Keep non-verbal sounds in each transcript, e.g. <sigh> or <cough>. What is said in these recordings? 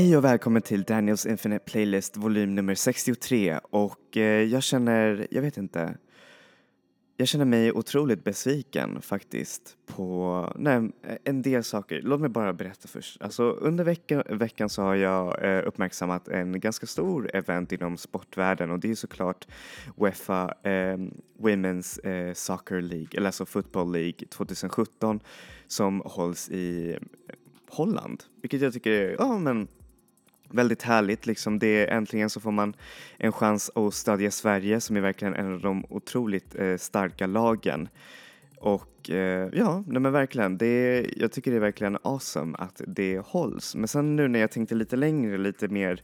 Hej och välkommen till Daniels Infinite Playlist volym nummer 63 och eh, jag känner, jag vet inte, jag känner mig otroligt besviken faktiskt på nej, en del saker. Låt mig bara berätta först. Alltså, under veckan, veckan så har jag eh, uppmärksammat en ganska stor event inom sportvärlden och det är såklart Uefa eh, Women's eh, Soccer League, eller alltså Football League 2017 som hålls i Holland, vilket jag tycker är, ja men väldigt härligt liksom. Det äntligen så får man en chans att stödja Sverige som är verkligen en av de otroligt eh, starka lagen. Och eh, ja, nej men verkligen, det, jag tycker det är verkligen awesome att det hålls. Men sen nu när jag tänkte lite längre, lite mer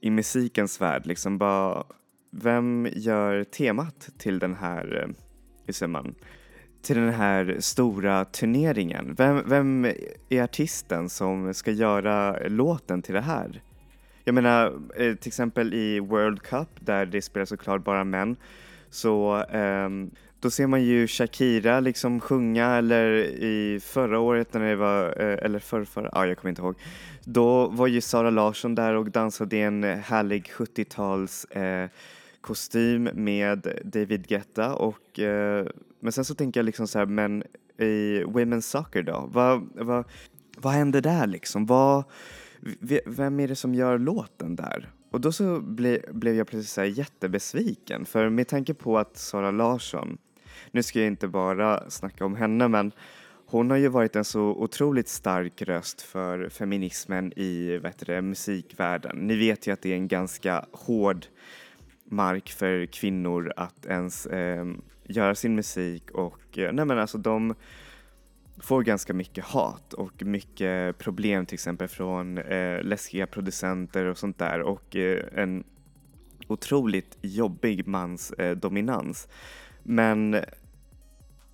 i musikens värld, liksom bara vem gör temat till den här, eh, hur säger man, till den här stora turneringen? Vem, vem är artisten som ska göra låten till det här? Jag menar, eh, till exempel i World Cup där det spelar såklart bara män, så um, då ser man ju Shakira liksom sjunga eller i förra året när det var, eh, eller förrförra, ja jag kommer inte ihåg. Då var ju Sara Larsson där och dansade i en härlig 70-tals eh, kostym med David Guetta och eh, men sen så tänker jag liksom så här, men i Women's Soccer då? Vad, vad, vad hände där liksom? Vad, vem är det som gör låten där? Och då så ble, blev jag plötsligt så jättebesviken för med tanke på att Sara Larsson, nu ska jag inte bara snacka om henne men hon har ju varit en så otroligt stark röst för feminismen i vet det, musikvärlden. Ni vet ju att det är en ganska hård mark för kvinnor att ens eh, göra sin musik och eh, nej men alltså de får ganska mycket hat och mycket problem till exempel från eh, läskiga producenter och sånt där och eh, en otroligt jobbig mans eh, dominans. Men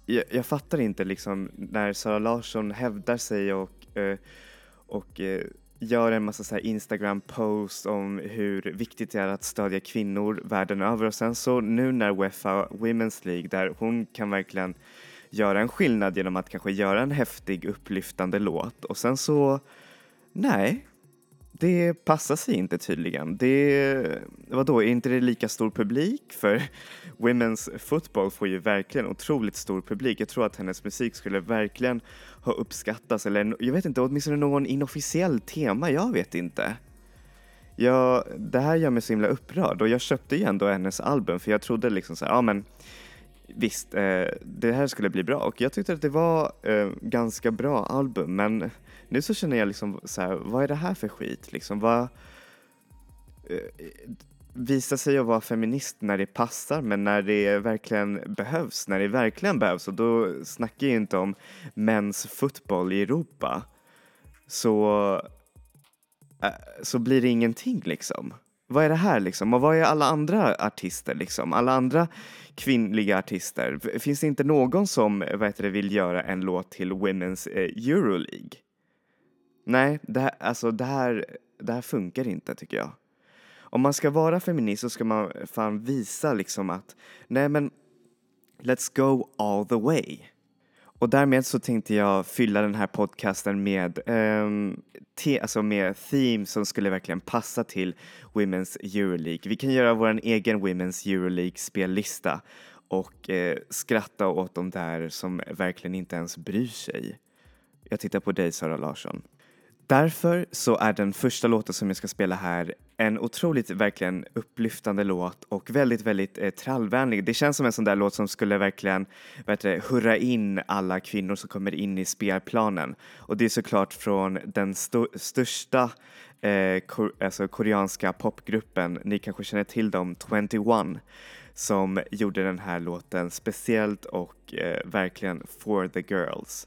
jag, jag, fattar inte liksom när Sara Larsson hävdar sig och, eh, och eh, gör en massa så Instagram-posts om hur viktigt det är att stödja kvinnor världen över och sen så nu när Uefa Women's League där hon kan verkligen göra en skillnad genom att kanske göra en häftig upplyftande låt och sen så, nej, det passar sig inte tydligen. Det, vadå, är inte det lika stor publik? För <laughs> Women's Football får ju verkligen otroligt stor publik. Jag tror att hennes musik skulle verkligen ha uppskattats eller jag vet inte, åtminstone någon inofficiell tema, jag vet inte. Ja, det här gör mig så himla upprörd och jag köpte ju ändå hennes album för jag trodde liksom så här, ja men visst, eh, det här skulle bli bra och jag tyckte att det var eh, ganska bra album men nu så känner jag liksom så här, vad är det här för skit liksom? Vad, eh, visa sig att vara feminist när det passar men när det verkligen behövs, när det verkligen behövs och då snackar jag inte om mäns fotboll i Europa så, eh, så blir det ingenting liksom. Vad är det här liksom? Och vad är alla andra artister liksom? Alla andra kvinnliga artister? Finns det inte någon som vad heter det, vill göra en låt till Women's eh, Euroleague? Nej, det här, alltså det här, det här funkar inte tycker jag. Om man ska vara feminist så ska man fan visa liksom att nej men let's go all the way. Och därmed så tänkte jag fylla den här podcasten med, um, te, alltså med themes som skulle verkligen passa till Women's Euroleague. Vi kan göra vår egen Women's Euroleague spellista och eh, skratta åt de där som verkligen inte ens bryr sig. Jag tittar på dig Sara Larsson. Därför så är den första låten som jag ska spela här en otroligt verkligen upplyftande låt och väldigt, väldigt eh, trallvänlig. Det känns som en sån där låt som skulle verkligen vet du, hurra in alla kvinnor som kommer in i spelplanen. Och det är såklart från den st största eh, kor alltså koreanska popgruppen, ni kanske känner till dem, 21 som gjorde den här låten speciellt och eh, verkligen for the girls.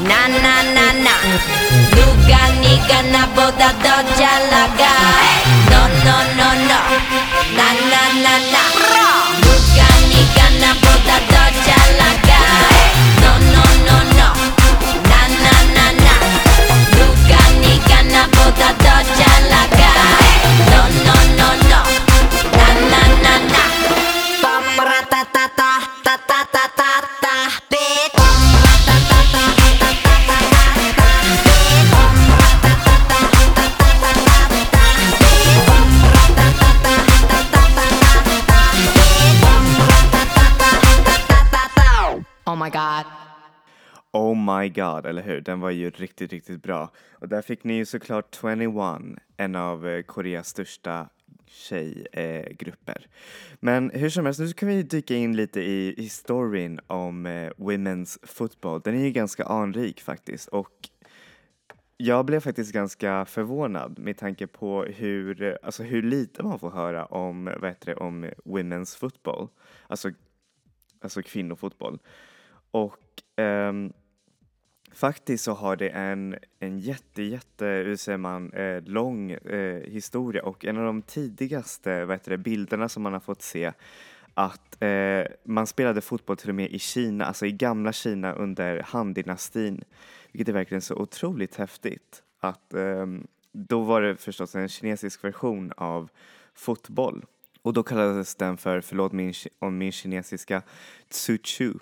나나나나 누가 네가 나보다 더 잘 나가 god, eller hur? Den var ju riktigt, riktigt bra. Och där fick ni ju såklart 21, en av eh, Koreas största tjejgrupper. Eh, Men hur som helst, nu kan vi dyka in lite i historien om eh, Women's Football. Den är ju ganska anrik faktiskt och jag blev faktiskt ganska förvånad med tanke på hur, eh, alltså hur lite man får höra om, vad heter det, om Women's Football. Alltså, alltså kvinnofotboll. Och ehm, faktiskt så har det en, en jätte, jätte, hur säger man, eh, lång eh, historia och en av de tidigaste vad heter det, bilderna som man har fått se att eh, man spelade fotboll till och med i Kina, alltså i gamla Kina under Han-dynastin, vilket är verkligen så otroligt häftigt. Att ehm, då var det förstås en kinesisk version av fotboll och då kallades den för, förlåt min, om min kinesiska, tsuchu.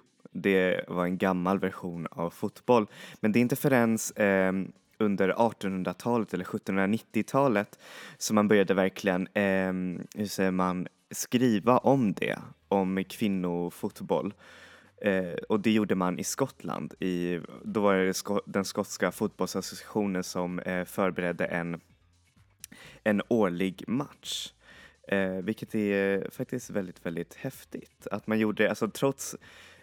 Det var en gammal version av fotboll. Men det är inte förrän eh, under 1800-talet eller 1790-talet som man började verkligen, eh, hur säger man, skriva om det, om kvinnofotboll. Eh, och det gjorde man i Skottland. I, då var det sko- den skotska fotbollsassociationen som eh, förberedde en, en årlig match. Eh, vilket är eh, faktiskt väldigt, väldigt häftigt. Att man gjorde, det, alltså trots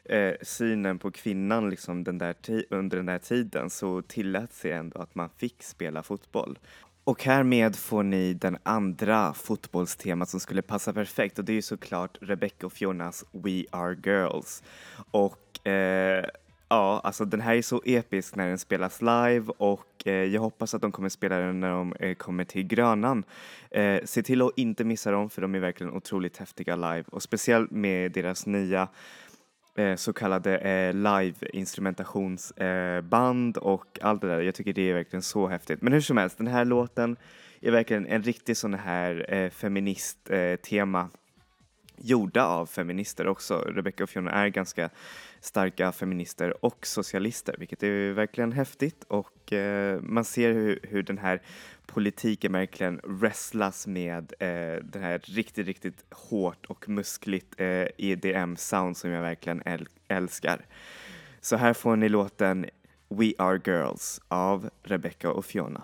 eh, synen på kvinnan liksom den där under den där tiden så tillät sig ändå att man fick spela fotboll. Och härmed får ni den andra fotbollstemat som skulle passa perfekt och det är ju såklart Rebecca och Fionas We Are Girls. Och eh, ja, alltså den här är så episk när den spelas live och eh, jag hoppas att de kommer spela den när de eh, kommer till Grönan. Eh, se till att inte missa dem för de är verkligen otroligt häftiga live och speciellt med deras nya Eh, så kallade eh, live-instrumentationsband eh, och allt det där. Jag tycker det är verkligen så häftigt. Men hur som helst, den här låten är verkligen en riktig sån här eh, feminist-tema eh, tema gjorda av feminister också. Rebecca och Fiona är ganska starka feminister och socialister, vilket är verkligen häftigt och eh, man ser hur, hur den här politiken verkligen wrestlas med eh, den här riktigt, riktigt hårt och muskligt eh, EDM-sound som jag verkligen äl- älskar. Så här får ni låten We Are Girls av Rebecca och Fiona.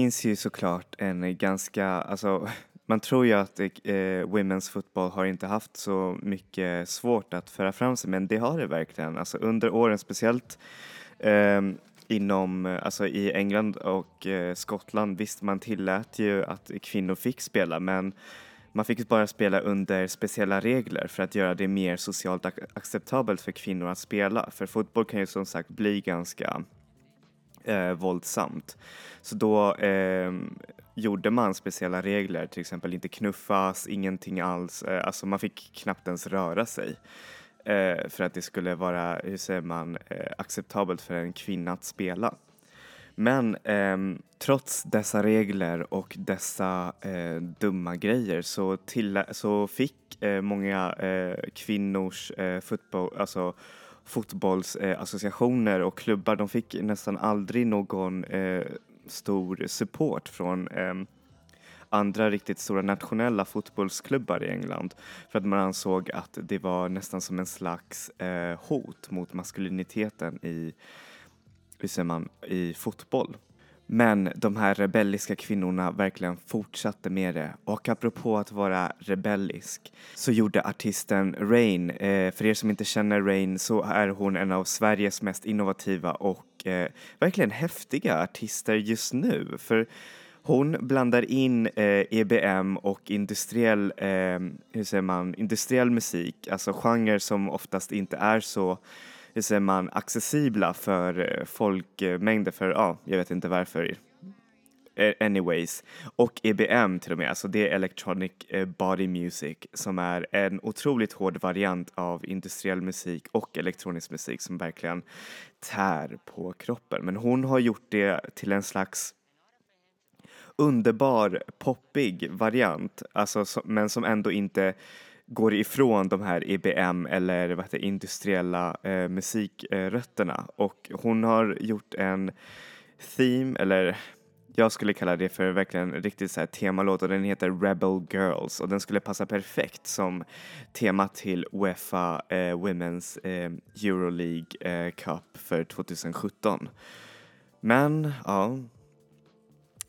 Finns ju såklart en ganska, alltså man tror ju att eh, Women's Football har inte haft så mycket svårt att föra fram sig men det har det verkligen. Alltså under åren speciellt eh, inom, alltså i England och eh, Skottland, visst man tillät ju att kvinnor fick spela men man fick bara spela under speciella regler för att göra det mer socialt ac- acceptabelt för kvinnor att spela. För fotboll kan ju som sagt bli ganska eh, våldsamt. Så då eh, gjorde man speciella regler, till exempel inte knuffas, ingenting alls. Eh, alltså man fick knappt ens röra sig. Eh, för att det skulle vara, hur säger man, eh, acceptabelt för en kvinna att spela. Men ehm, trots dessa regler och dessa eh, dumma grejer så, till, så fick eh, många eh, kvinnors eh, fotboll, alltså fotbollsassociationer och klubbar, de fick nästan aldrig någon eh, stor support från eh, andra riktigt stora nationella fotbollsklubbar i England för att man ansåg att det var nästan som en slags eh, hot mot maskuliniteten i, hur säger man, i fotboll. Men de här rebelliska kvinnorna verkligen fortsatte med det. Och apropå att vara rebellisk så gjorde artisten Rain, eh, för er som inte känner Rain så är hon en av Sveriges mest innovativa och eh, verkligen häftiga artister just nu. För Hon blandar in eh, EBM och industriell, eh, hur säger man, industriell musik, alltså genrer som oftast inte är så hur säger man, accessibla för eh, folkmängder för, ja, jag vet inte varför. Anyways, och EBM till och med, alltså det är Electronic eh, Body Music som är en otroligt hård variant av industriell musik och elektronisk musik som verkligen tär på kroppen. Men hon har gjort det till en slags underbar poppig variant, alltså, men som ändå inte går ifrån de här EBM eller vad heter, det, industriella eh, musikrötterna. Och hon har gjort en theme, eller jag skulle kalla det för verkligen riktigt så här temalåt och den heter Rebel Girls och den skulle passa perfekt som tema till Uefa eh, Women's eh, Euroleague eh, Cup för 2017. Men ja,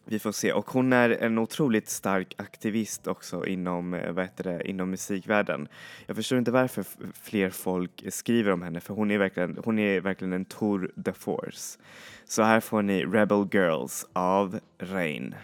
vi får se. Och hon är en otroligt stark aktivist också inom, eh, vad heter det, inom musikvärlden. Jag förstår inte varför fler folk skriver om henne för hon är verkligen, hon är verkligen en tour de force. Så här får ni Rebel Girls av Rain.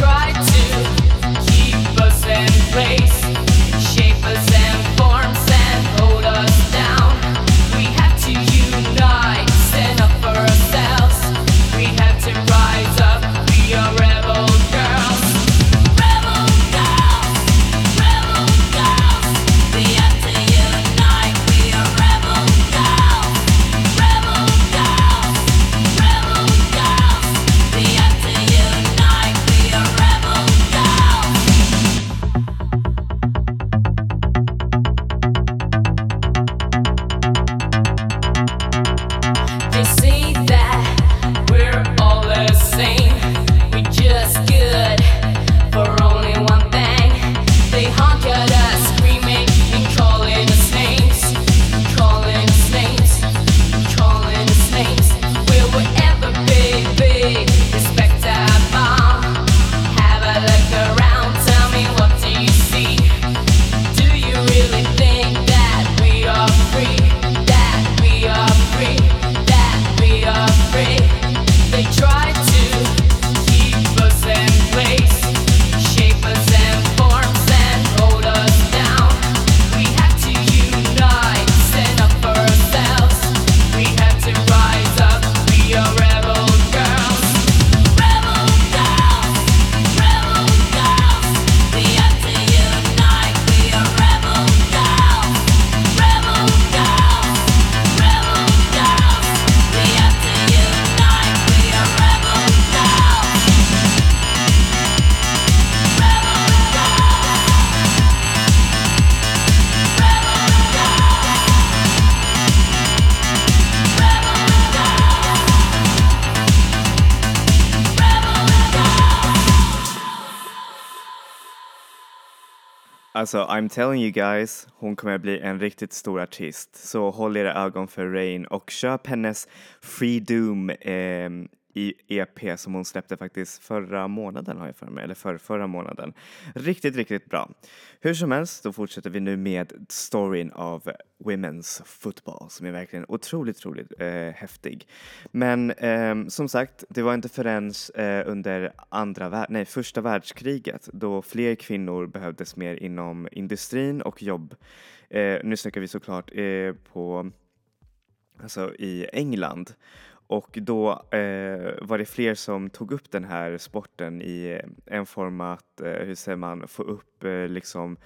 They Alltså, I'm telling you guys, hon kommer att bli en riktigt stor artist. Så håll era ögon för Rain och köp hennes Free Doom eh, i EP som hon släppte faktiskt förra månaden har jag för mig, eller för förra månaden. Riktigt, riktigt bra. Hur som helst, då fortsätter vi nu med storyn av Women's Football som är verkligen otroligt, otroligt eh, häftig. Men eh, som sagt, det var inte förrän eh, under andra, vär- nej, första världskriget då fler kvinnor behövdes mer inom industrin och jobb. Eh, nu snackar vi såklart eh, på, alltså i England. Och då eh, var det fler som tog upp den här sporten i eh, en form att, eh, hur säger man, få upp eh, liksom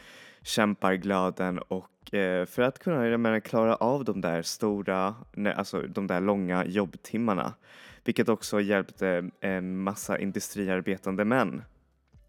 kämparglöden och eh, för att kunna jag menar, klara av de där stora, nej, alltså de där långa jobbtimmarna. vilket också hjälpte en massa industriarbetande män.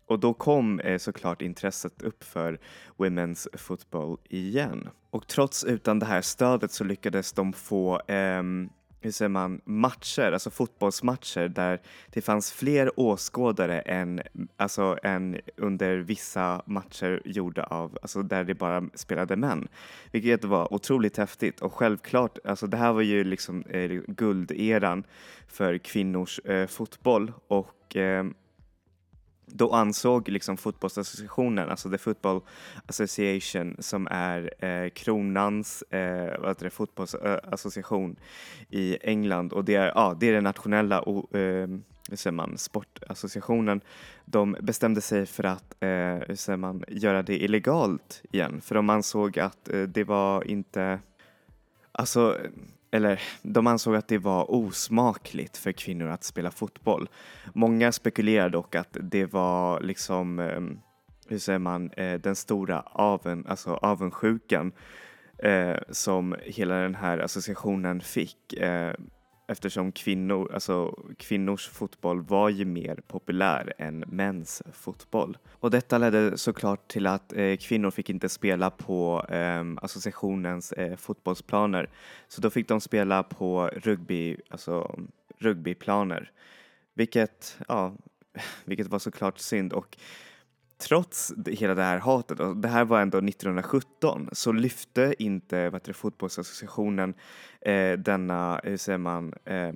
Och då kom eh, såklart intresset upp för Women's Football igen. Och trots utan det här stödet så lyckades de få ehm, hur säger man, matcher, alltså fotbollsmatcher där det fanns fler åskådare än, alltså, än under vissa matcher gjorda av, alltså där det bara spelade män. Vilket var otroligt häftigt och självklart, alltså det här var ju liksom eh, gulderan för kvinnors eh, fotboll och eh, då ansåg liksom fotbollsassociationen, alltså The Football Association som är eh, kronans eh, vad heter det, fotbollsassociation i England och det är, ja, det är den nationella o, eh, hur säger man, sportassociationen. De bestämde sig för att eh, hur säger man, göra det illegalt igen för de ansåg att eh, det var inte Alltså, eller de ansåg att det var osmakligt för kvinnor att spela fotboll. Många spekulerar dock att det var liksom, ehm, hur säger man, eh, den stora aven, alltså avundsjukan eh, som hela den här associationen fick eh, eftersom kvinnor, alltså kvinnors fotboll var ju mer populär än mäns fotboll. Och detta ledde såklart till att eh, kvinnor fick inte spela på eh, associationens eh, fotbollsplaner. Så då fick de spela på rugby, alltså rugbyplaner. Vilket, ja, <laughs> vilket var såklart synd och trots hela det här hatet, och det här var ändå 1917, så lyfte inte vad det, fotbollsassociationen eh, denna, hur säger man, eh,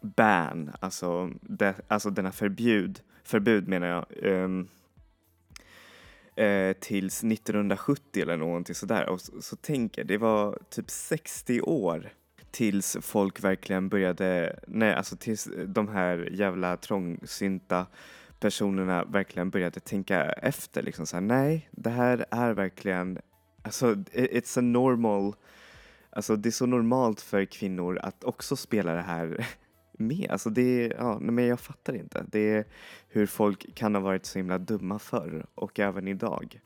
ban, alltså, de, alltså denna förbud, förbud menar jag, eh, eh, tills 1970 eller någonting sådär. Och så, så tänker det var typ 60 år tills folk verkligen började, nej alltså tills de här jävla trångsynta personerna verkligen började tänka efter liksom så här, nej det här är verkligen, alltså it's a normal, alltså det är så normalt för kvinnor att också spela det här <laughs> med. Alltså det är, ja, nej, men jag fattar inte. Det är hur folk kan ha varit så himla dumma förr och även idag.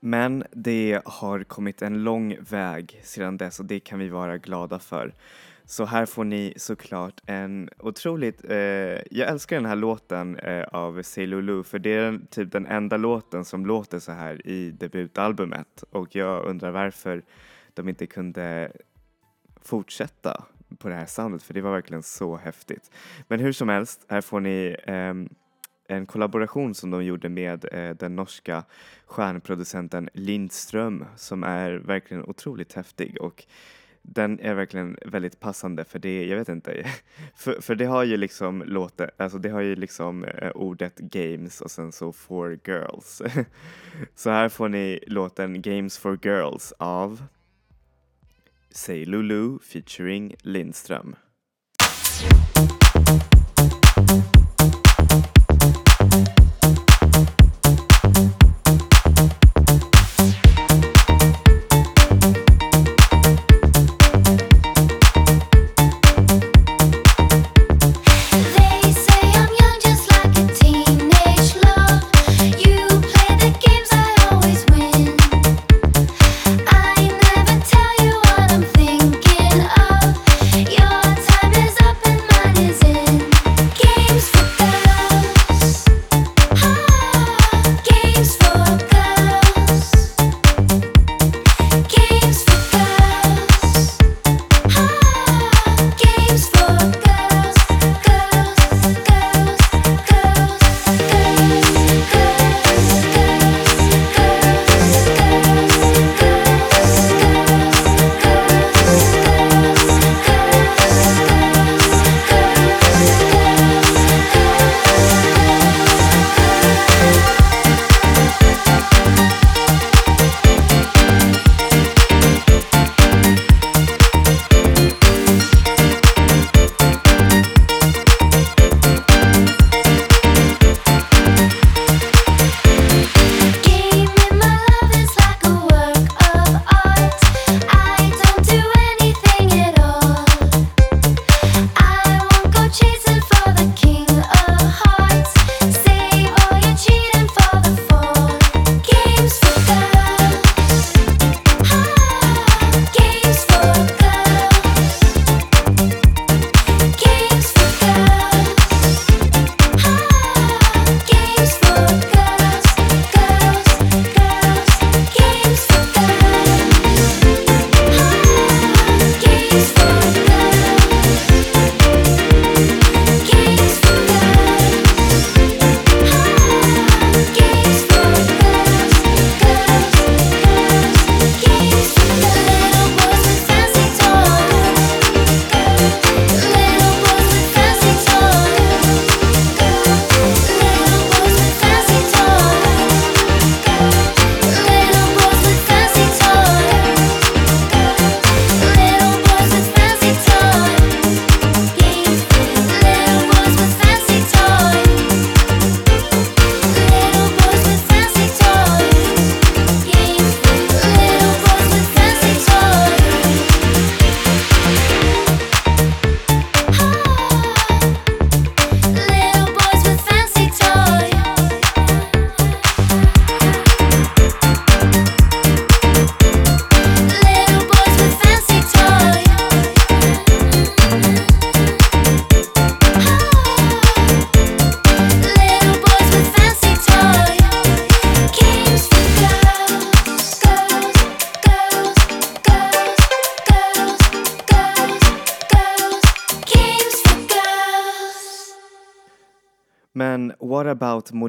Men det har kommit en lång väg sedan dess och det kan vi vara glada för. Så här får ni såklart en otroligt, eh, jag älskar den här låten eh, av Say för det är den- typ den enda låten som låter så här i debutalbumet och jag undrar varför de inte kunde fortsätta på det här soundet för det var verkligen så häftigt. Men hur som helst, här får ni eh, en kollaboration som de gjorde med eh, den norska stjärnproducenten Lindström som är verkligen otroligt häftig och den är verkligen väldigt passande för det, jag vet inte, <laughs> för, för det har ju liksom låten, alltså det har ju liksom eh, ordet games och sen så for girls. <laughs> så här får ni låten Games for girls av Say Lulu featuring Lindström.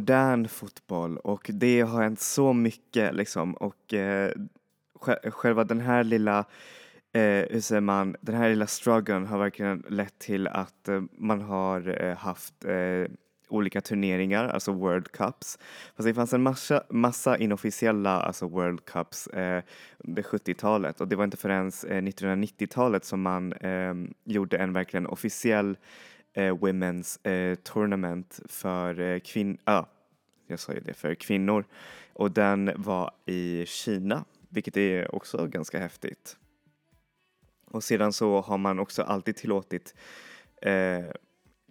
Modern fotboll? Och det har hänt så mycket liksom och eh, själva den här lilla eh, hur säger man, den här lilla struggeln har verkligen lett till att eh, man har eh, haft eh, olika turneringar, alltså World Cups. Fast det fanns en massa, massa inofficiella alltså World Cups eh, under 70-talet och det var inte förrän eh, 1990-talet som man eh, gjorde en verkligen officiell eh, Women's eh, Tournament för eh, kvinnor, ah, jag sa ju det, för kvinnor och den var i Kina, vilket är också ganska häftigt. Och sedan så har man också alltid tillåtit eh,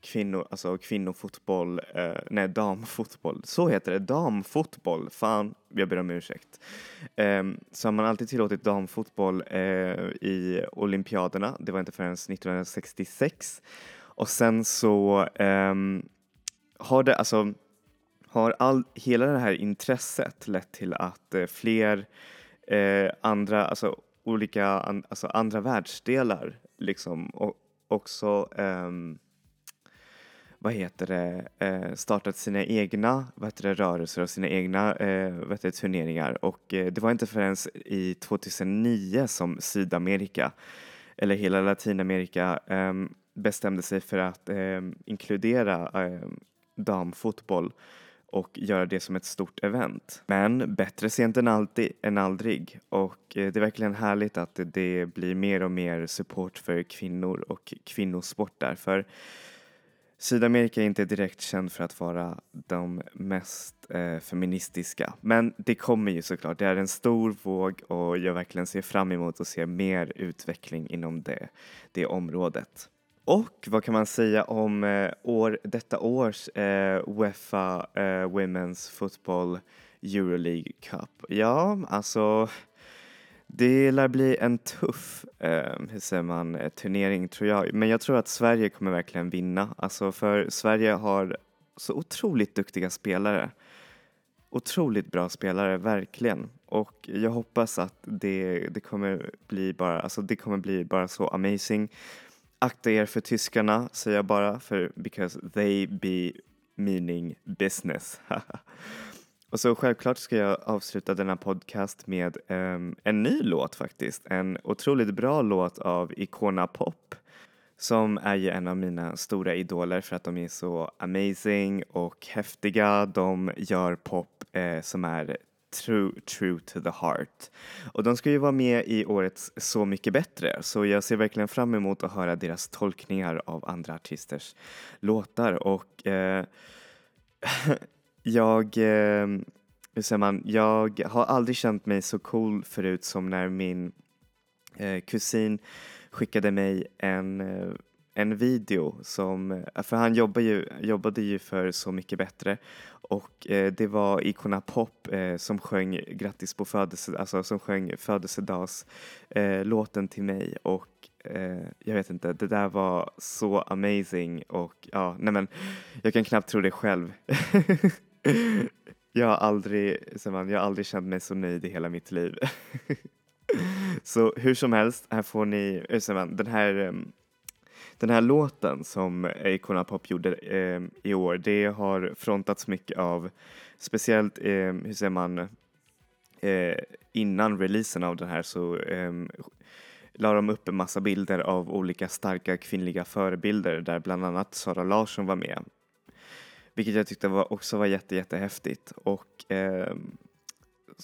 kvinnor, alltså kvinnofotboll, eh, nej damfotboll, så heter det, damfotboll, fan, jag ber om ursäkt. Eh, så har man alltid tillåtit damfotboll eh, i olympiaderna, det var inte förrän 1966. Och sen så eh, har det, alltså, har all, hela det här intresset lett till att eh, fler eh, andra, alltså olika an, alltså andra världsdelar liksom och också eh, vad heter det, eh, startat sina egna vad heter det, rörelser och sina egna eh, vad heter det, turneringar? Och eh, det var inte förrän i 2009 som Sydamerika eller hela Latinamerika ehm, bestämde sig för att ehm, inkludera ehm, damfotboll och göra det som ett stort event. Men bättre sent än, alltid, än aldrig och eh, det är verkligen härligt att det, det blir mer och mer support för kvinnor och kvinnosport där. För Sydamerika är inte direkt känd för att vara de mest eh, feministiska. Men det kommer ju såklart. Det är en stor våg och jag verkligen ser fram emot att se mer utveckling inom det, det området. Och vad kan man säga om eh, år, detta års eh, Uefa eh, Women's Football Euroleague Cup? Ja, alltså det lär bli en tuff, eh, hur säger man, eh, turnering tror jag. Men jag tror att Sverige kommer verkligen vinna. Alltså för Sverige har så otroligt duktiga spelare. Otroligt bra spelare, verkligen. Och jag hoppas att det, det kommer bli bara, alltså det kommer bli bara så amazing. Akta er för tyskarna, säger jag bara, för because they be meaning business. <laughs> Och så självklart ska jag avsluta denna podcast med um, en ny låt faktiskt. En otroligt bra låt av Icona Pop som är ju en av mina stora idoler för att de är så amazing och häftiga. De gör pop eh, som är true, true to the heart. Och de ska ju vara med i årets Så mycket bättre. Så jag ser verkligen fram emot att höra deras tolkningar av andra artisters låtar. Och eh, <laughs> jag, eh, hur säger man, jag har aldrig känt mig så cool förut som när min eh, kusin skickade mig en, eh, en video som, eh, för han jobbar ju, jobbade ju för Så mycket bättre och eh, det var Icona Pop eh, som sjöng grattis på födelse, alltså som sjöng födelsedagslåten eh, till mig och eh, jag vet inte, det där var så amazing och ja, nej men jag kan knappt tro det själv. <laughs> jag har aldrig, man, jag har aldrig känt mig så nöjd i hela mitt liv. <laughs> så hur som helst, här får ni, eh, man, den här ehm, den här låten som Icona Pop gjorde eh, i år, det har frontats mycket av, speciellt, eh, hur säger man, eh, innan releasen av den här så eh, la de upp en massa bilder av olika starka kvinnliga förebilder där bland annat Sara Larsson var med. Vilket jag tyckte var, också var jätte, jättehäftigt. Och, eh,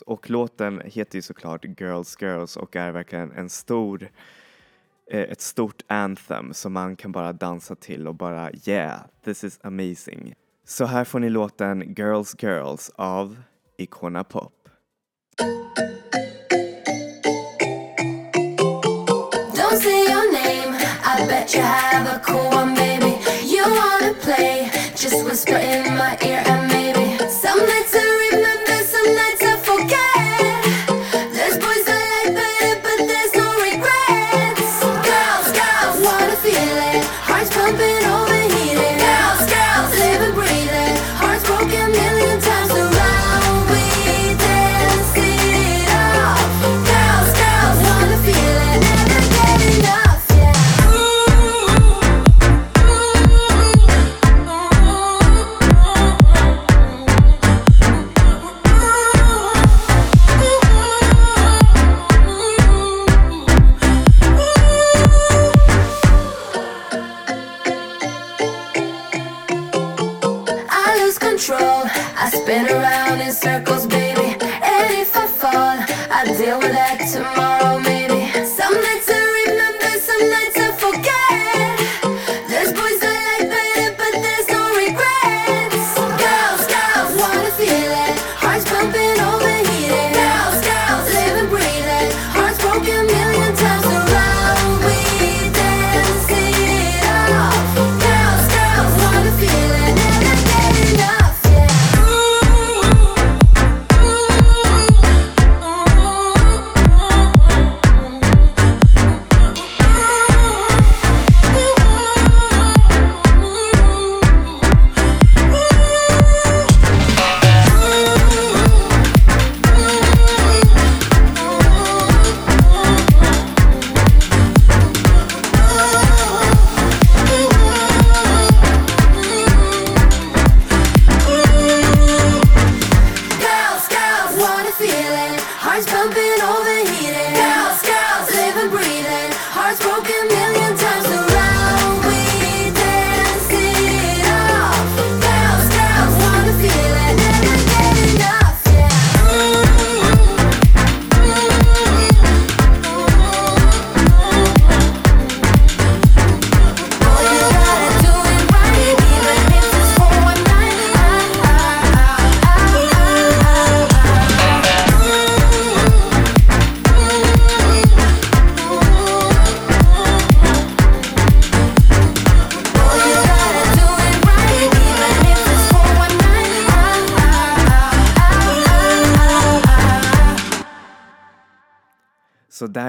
och låten heter ju såklart Girls Girls och är verkligen en stor eh, Eh, ett stort anthem som man kan bara dansa till och bara yeah, this is amazing. Så här får ni låten Girls Girls av Icona Pop. Don't say your name. I bet you have a cool one, baby. You wanna play? Just whisper in my ear and maybe some nights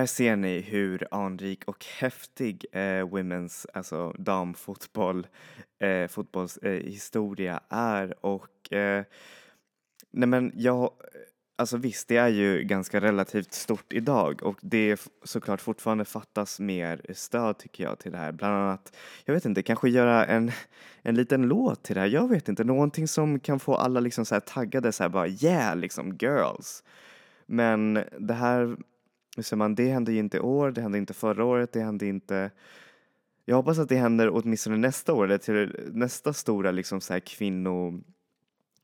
Så där ser ni hur anrik och häftig eh, women's, alltså damfotboll, eh, fotbollshistoria eh, historia är och eh, nej men jag, alltså visst det är ju ganska relativt stort idag och det f- såklart fortfarande fattas mer stöd tycker jag till det här. Bland annat, jag vet inte, kanske göra en, en liten låt till det här. Jag vet inte, någonting som kan få alla liksom så här taggade så här bara yeah liksom girls. Men det här hur man, det hände ju inte i år, det hände inte förra året, det hände inte jag hoppas att det händer åtminstone nästa år eller till nästa stora liksom så här kvinno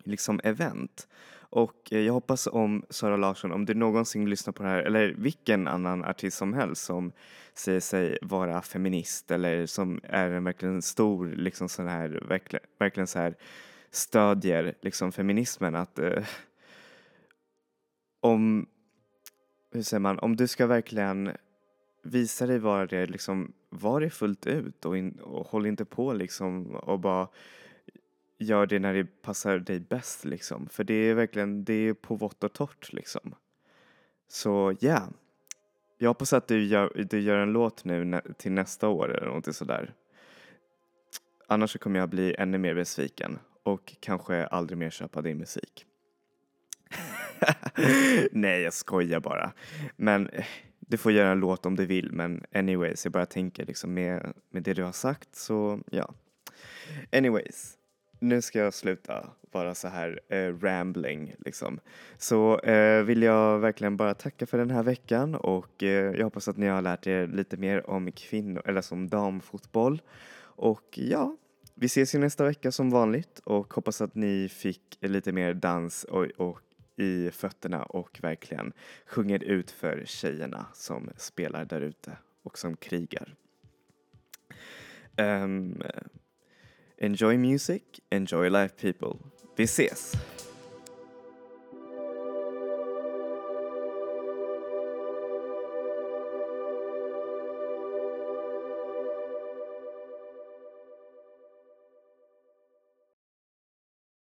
liksom event. Och eh, jag hoppas om Sara Larsson, om du någonsin lyssnar på det här eller vilken annan artist som helst som säger sig vara feminist eller som är en verkligen stor liksom sån här verkligen, verkligen så här stödjer liksom feminismen att eh, om hur säger man, om du ska verkligen visa dig vara det, liksom var det fullt ut och, in, och håll inte på liksom och bara gör det när det passar dig bäst liksom. För det är verkligen, det är på vått och torrt liksom. Så ja, yeah. jag hoppas att du gör, du gör en låt nu nä, till nästa år eller någonting sådär. Annars så kommer jag bli ännu mer besviken och kanske aldrig mer köpa din musik. Nej, jag skojar bara. Men eh, du får göra en låt om du vill, men anyways, jag bara tänker liksom med, med det du har sagt så ja. Anyways, nu ska jag sluta vara så här eh, rambling liksom. Så eh, vill jag verkligen bara tacka för den här veckan och eh, jag hoppas att ni har lärt er lite mer om kvinnor, eller som damfotboll. Och ja, vi ses ju nästa vecka som vanligt och hoppas att ni fick lite mer dans och, och i fötterna och verkligen sjunger ut för tjejerna som spelar där ute och som krigar. Um, enjoy music, enjoy life people. Vi ses!